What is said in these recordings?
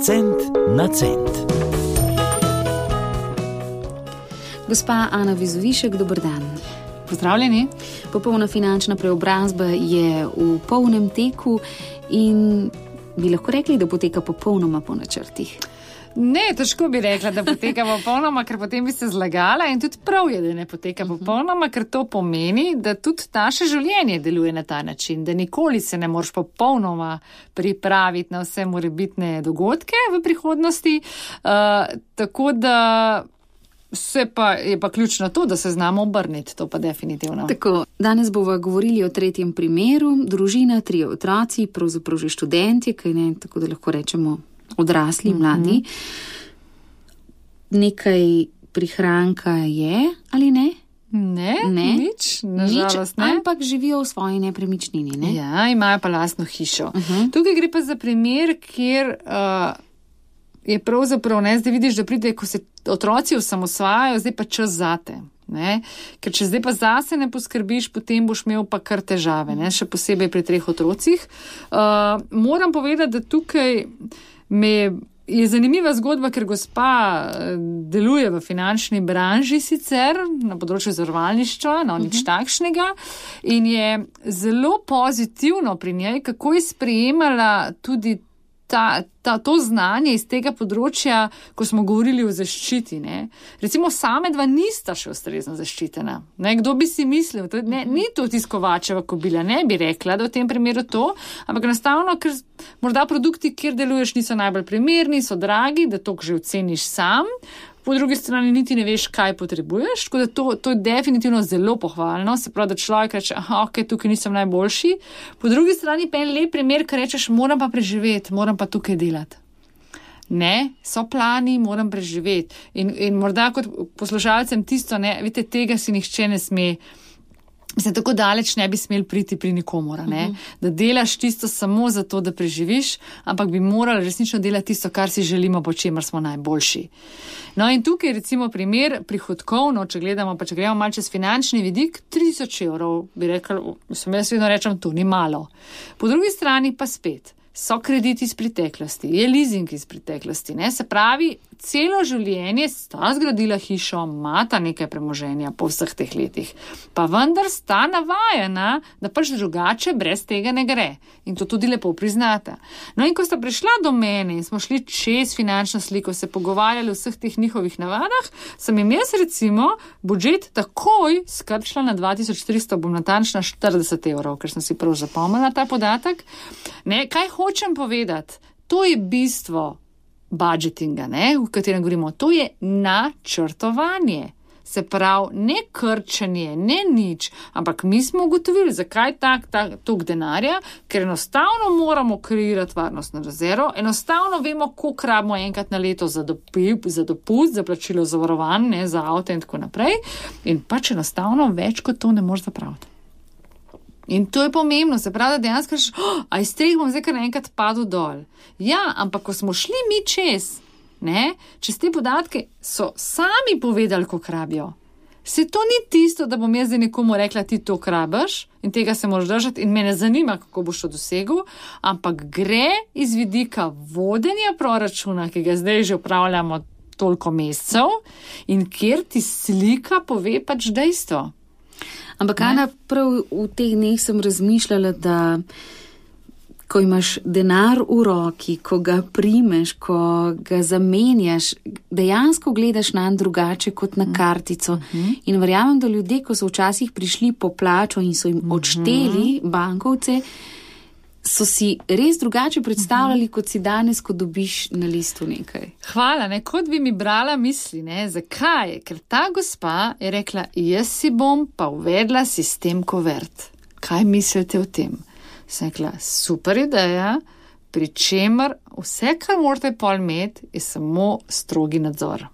Cent na cent. Gospa Ana Vizovišek, dober dan. Pozdravljeni. Popolna finančna preobrazba je v polnem teku in bi lahko rekli, da poteka popolnoma po načrtih. Ne, težko bi rekla, da poteka popolnoma, ker potem bi se zlagala in tudi prav je, da ne poteka popolnoma, ker to pomeni, da tudi naše življenje deluje na ta način, da nikoli se ne moreš popolnoma pripraviti na vse morebitne dogodke v prihodnosti. Uh, tako da se pa je pa ključno to, da se znamo obrniti, to pa definitivno. Tako, danes bomo govorili o tretjem primeru, družina, tri otroci, pravzaprav že študenti, kaj ne, tako da lahko rečemo odrasli, mladi. Mm -hmm. Nekaj prihranka je ali ne? Ne, Ne. nič, nažalost Nič, ne. ampak živijo v svoji nepremičnini. Ne? Ja, imajo pa lastno hišo. Uh Mhm. -huh. Tukaj gre pa za primer, kjer uh, je pravzaprav ne, zdaj vidiš, da pride, ko se otroci osamosvajajo, zdaj pa čas zate. Ne? Ker če zdaj pa zase ne poskrbiš, potem boš imel pa kar težave, ne? še posebej pri treh otrocih. Uh, moram povedati, da tukaj me. Je zanimiva zgodba, ker gospa eh, deluje v finančni branži sicer na področju zavarovalništva, no nič takšnega in je zelo pozitivno pri njej, kako je sprejemala tudi ta, ta, to znanje iz tega področja, ko smo govorili o zaščiti. Ne. Recimo, same dva nista še ustrezno zaščitena. Ne, kdo bi si mislil, to, ne, ni to tiskovačeva kobila, ne bi rekla, da v tem primeru to, ampak enostavno, ker morda produkti, kjer deluješ, niso najbolj primerni, so dragi, da to že oceniš sam. Po drugi strani niti ne veš, kaj potrebuješ, tako da to, to je definitivno zelo pohvalno. Se pravi, da človek reče, ah, ok, tukaj nisem najboljši. Po drugi strani pa je lep primer, ker rečeš, moram pa preživeti, moram pa tukaj delati. Ne, so plani, moram preživeti. In, in morda kot poslušalcem tisto, ne, vidite, tega si nihče ne sme. Se tako daleč ne bi smel priti pri nikomora, uh -huh. da delaš tisto samo zato, da preživiš, ampak bi morali resnično delati tisto, kar si želimo, po čemer smo najboljši. No in tukaj recimo primer prihodkovno, če gledamo, pa če gremo malce čez finančni vidik, 3000 evrov, bi rekel, mislim, jaz vedno rečem, to ni malo. Po drugi strani pa spet. So krediti iz preteklosti, je leasing iz preteklosti. Ne? Se pravi, celo življenje sta zgradila hišo, imata nekaj premoženja po vseh teh letih, pa vendar sta navajena, da pač drugače brez tega ne gre. In to tudi lepo priznata. No in ko sta prišla do mene in smo šli čez finančno sliko, se pogovarjali o vseh teh njihovih navadah, sem jim jaz recimo budžet takoj skrčila na 2300, bom natančna 40 evrov, ker sem si prav zapomnila ta podatek. Ne, kaj hočem povedati? To je bistvo budžetinga, ne, v katerem govorimo. To je načrtovanje. Se pravi, ne krčenje, ne nič, ampak mi smo ugotovili, zakaj tak, tak, tok denarja, ker enostavno moramo kreirati varnostno rezervo, enostavno vemo, koliko rabimo enkrat na leto za, dopi, za dopust, za plačilo zavarovanj, ne za avto in tako naprej. In pač enostavno več kot to ne moreš zapraviti. In to je pomembno, se pravi, da dejansko rečeš, oh, a iz treh bom zdaj kar enkrat padel dol. Ja, ampak ko smo šli mi čez, ne, čez te podatke, so sami povedali, koliko rabijo. Se to ni tisto, da bom jaz nekomu rekla, ti to krabaš in tega se moraš držati in me ne zanima, kako boš to dosegel, ampak gre iz vidika vodenja proračuna, ki ga zdaj že upravljamo toliko mesecev in kjer ti slika pove pač dejstvo. Ampak, Ana, prav v teh dneh sem razmišljala, da ko imaš denar v roki, ko ga primeš, ko ga zamenjaš, dejansko gledaš na njega drugače kot na kartico. In verjamem, da ljudje, ko so včasih prišli po plačo in so jim odšteli bankovce, so si res drugače predstavljali, kot si danes, ko dobiš na listu nekaj. Hvala, ne, kot bi mi brala misli, ne, zakaj? Ker ta gospa je rekla, jaz si bom pa uvedla sistem kovert. Kaj mislite o tem? Sem rekla, super ideja, pri čemer vse, kar morate pol imeti, je samo strogi nadzor.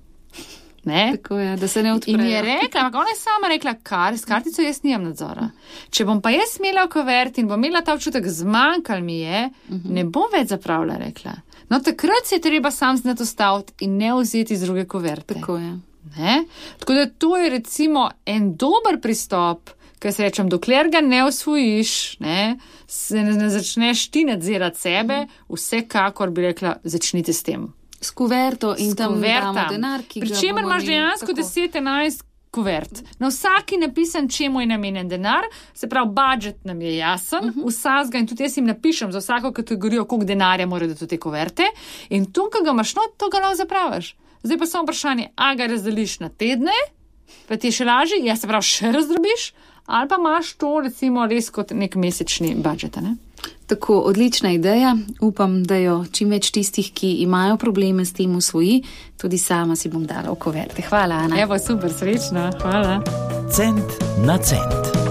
Ne? Tako je, da se ne In odpre. je rekla, ampak ona je sama rekla, kar s kartico jaz nimam nadzora. Če bom pa jaz imela kovert in bom imela ta občutek, zmanjkal mi je, ne bom več zapravila, rekla. No, takrat se je treba sam znati ustaviti in ne vzeti iz druge koverte. Tako je. Ne? Tako da to je recimo en dober pristop, Ker se rečem, dokler ga ne osvojiš, ne, se ne, ne začneš ti nadzirati sebe, vsekakor bi rekla, začnite s tem. S kuverto in tam damo denar, ki ga Pričemer bomo imaš dejansko tako. 10-11 kuvert. Na vsaki napisan, čemu je namenjen denar, se pravi, budžet nam je jasen, uh -huh. vsakega in tudi jaz jim napišem za vsako kategorijo, koliko denarja mora dati v te kuverte in to, kar ga imaš not, to ga lahko zapraviš. Zdaj pa samo vprašanje, a ga razdeliš na tedne, pa ti je še lažje, ja se pravi, še razdrobiš, ali pa imaš to recimo res kot nek mesečni budžet. a Ne? Tako odlična ideja. Upam, da jo čim več tistih, ki imajo probleme s tem, usvoji. Tudi sama si bom dala v kuverte. Hvala, Ana. Evo, super, srečno, hvala. Cent na cent.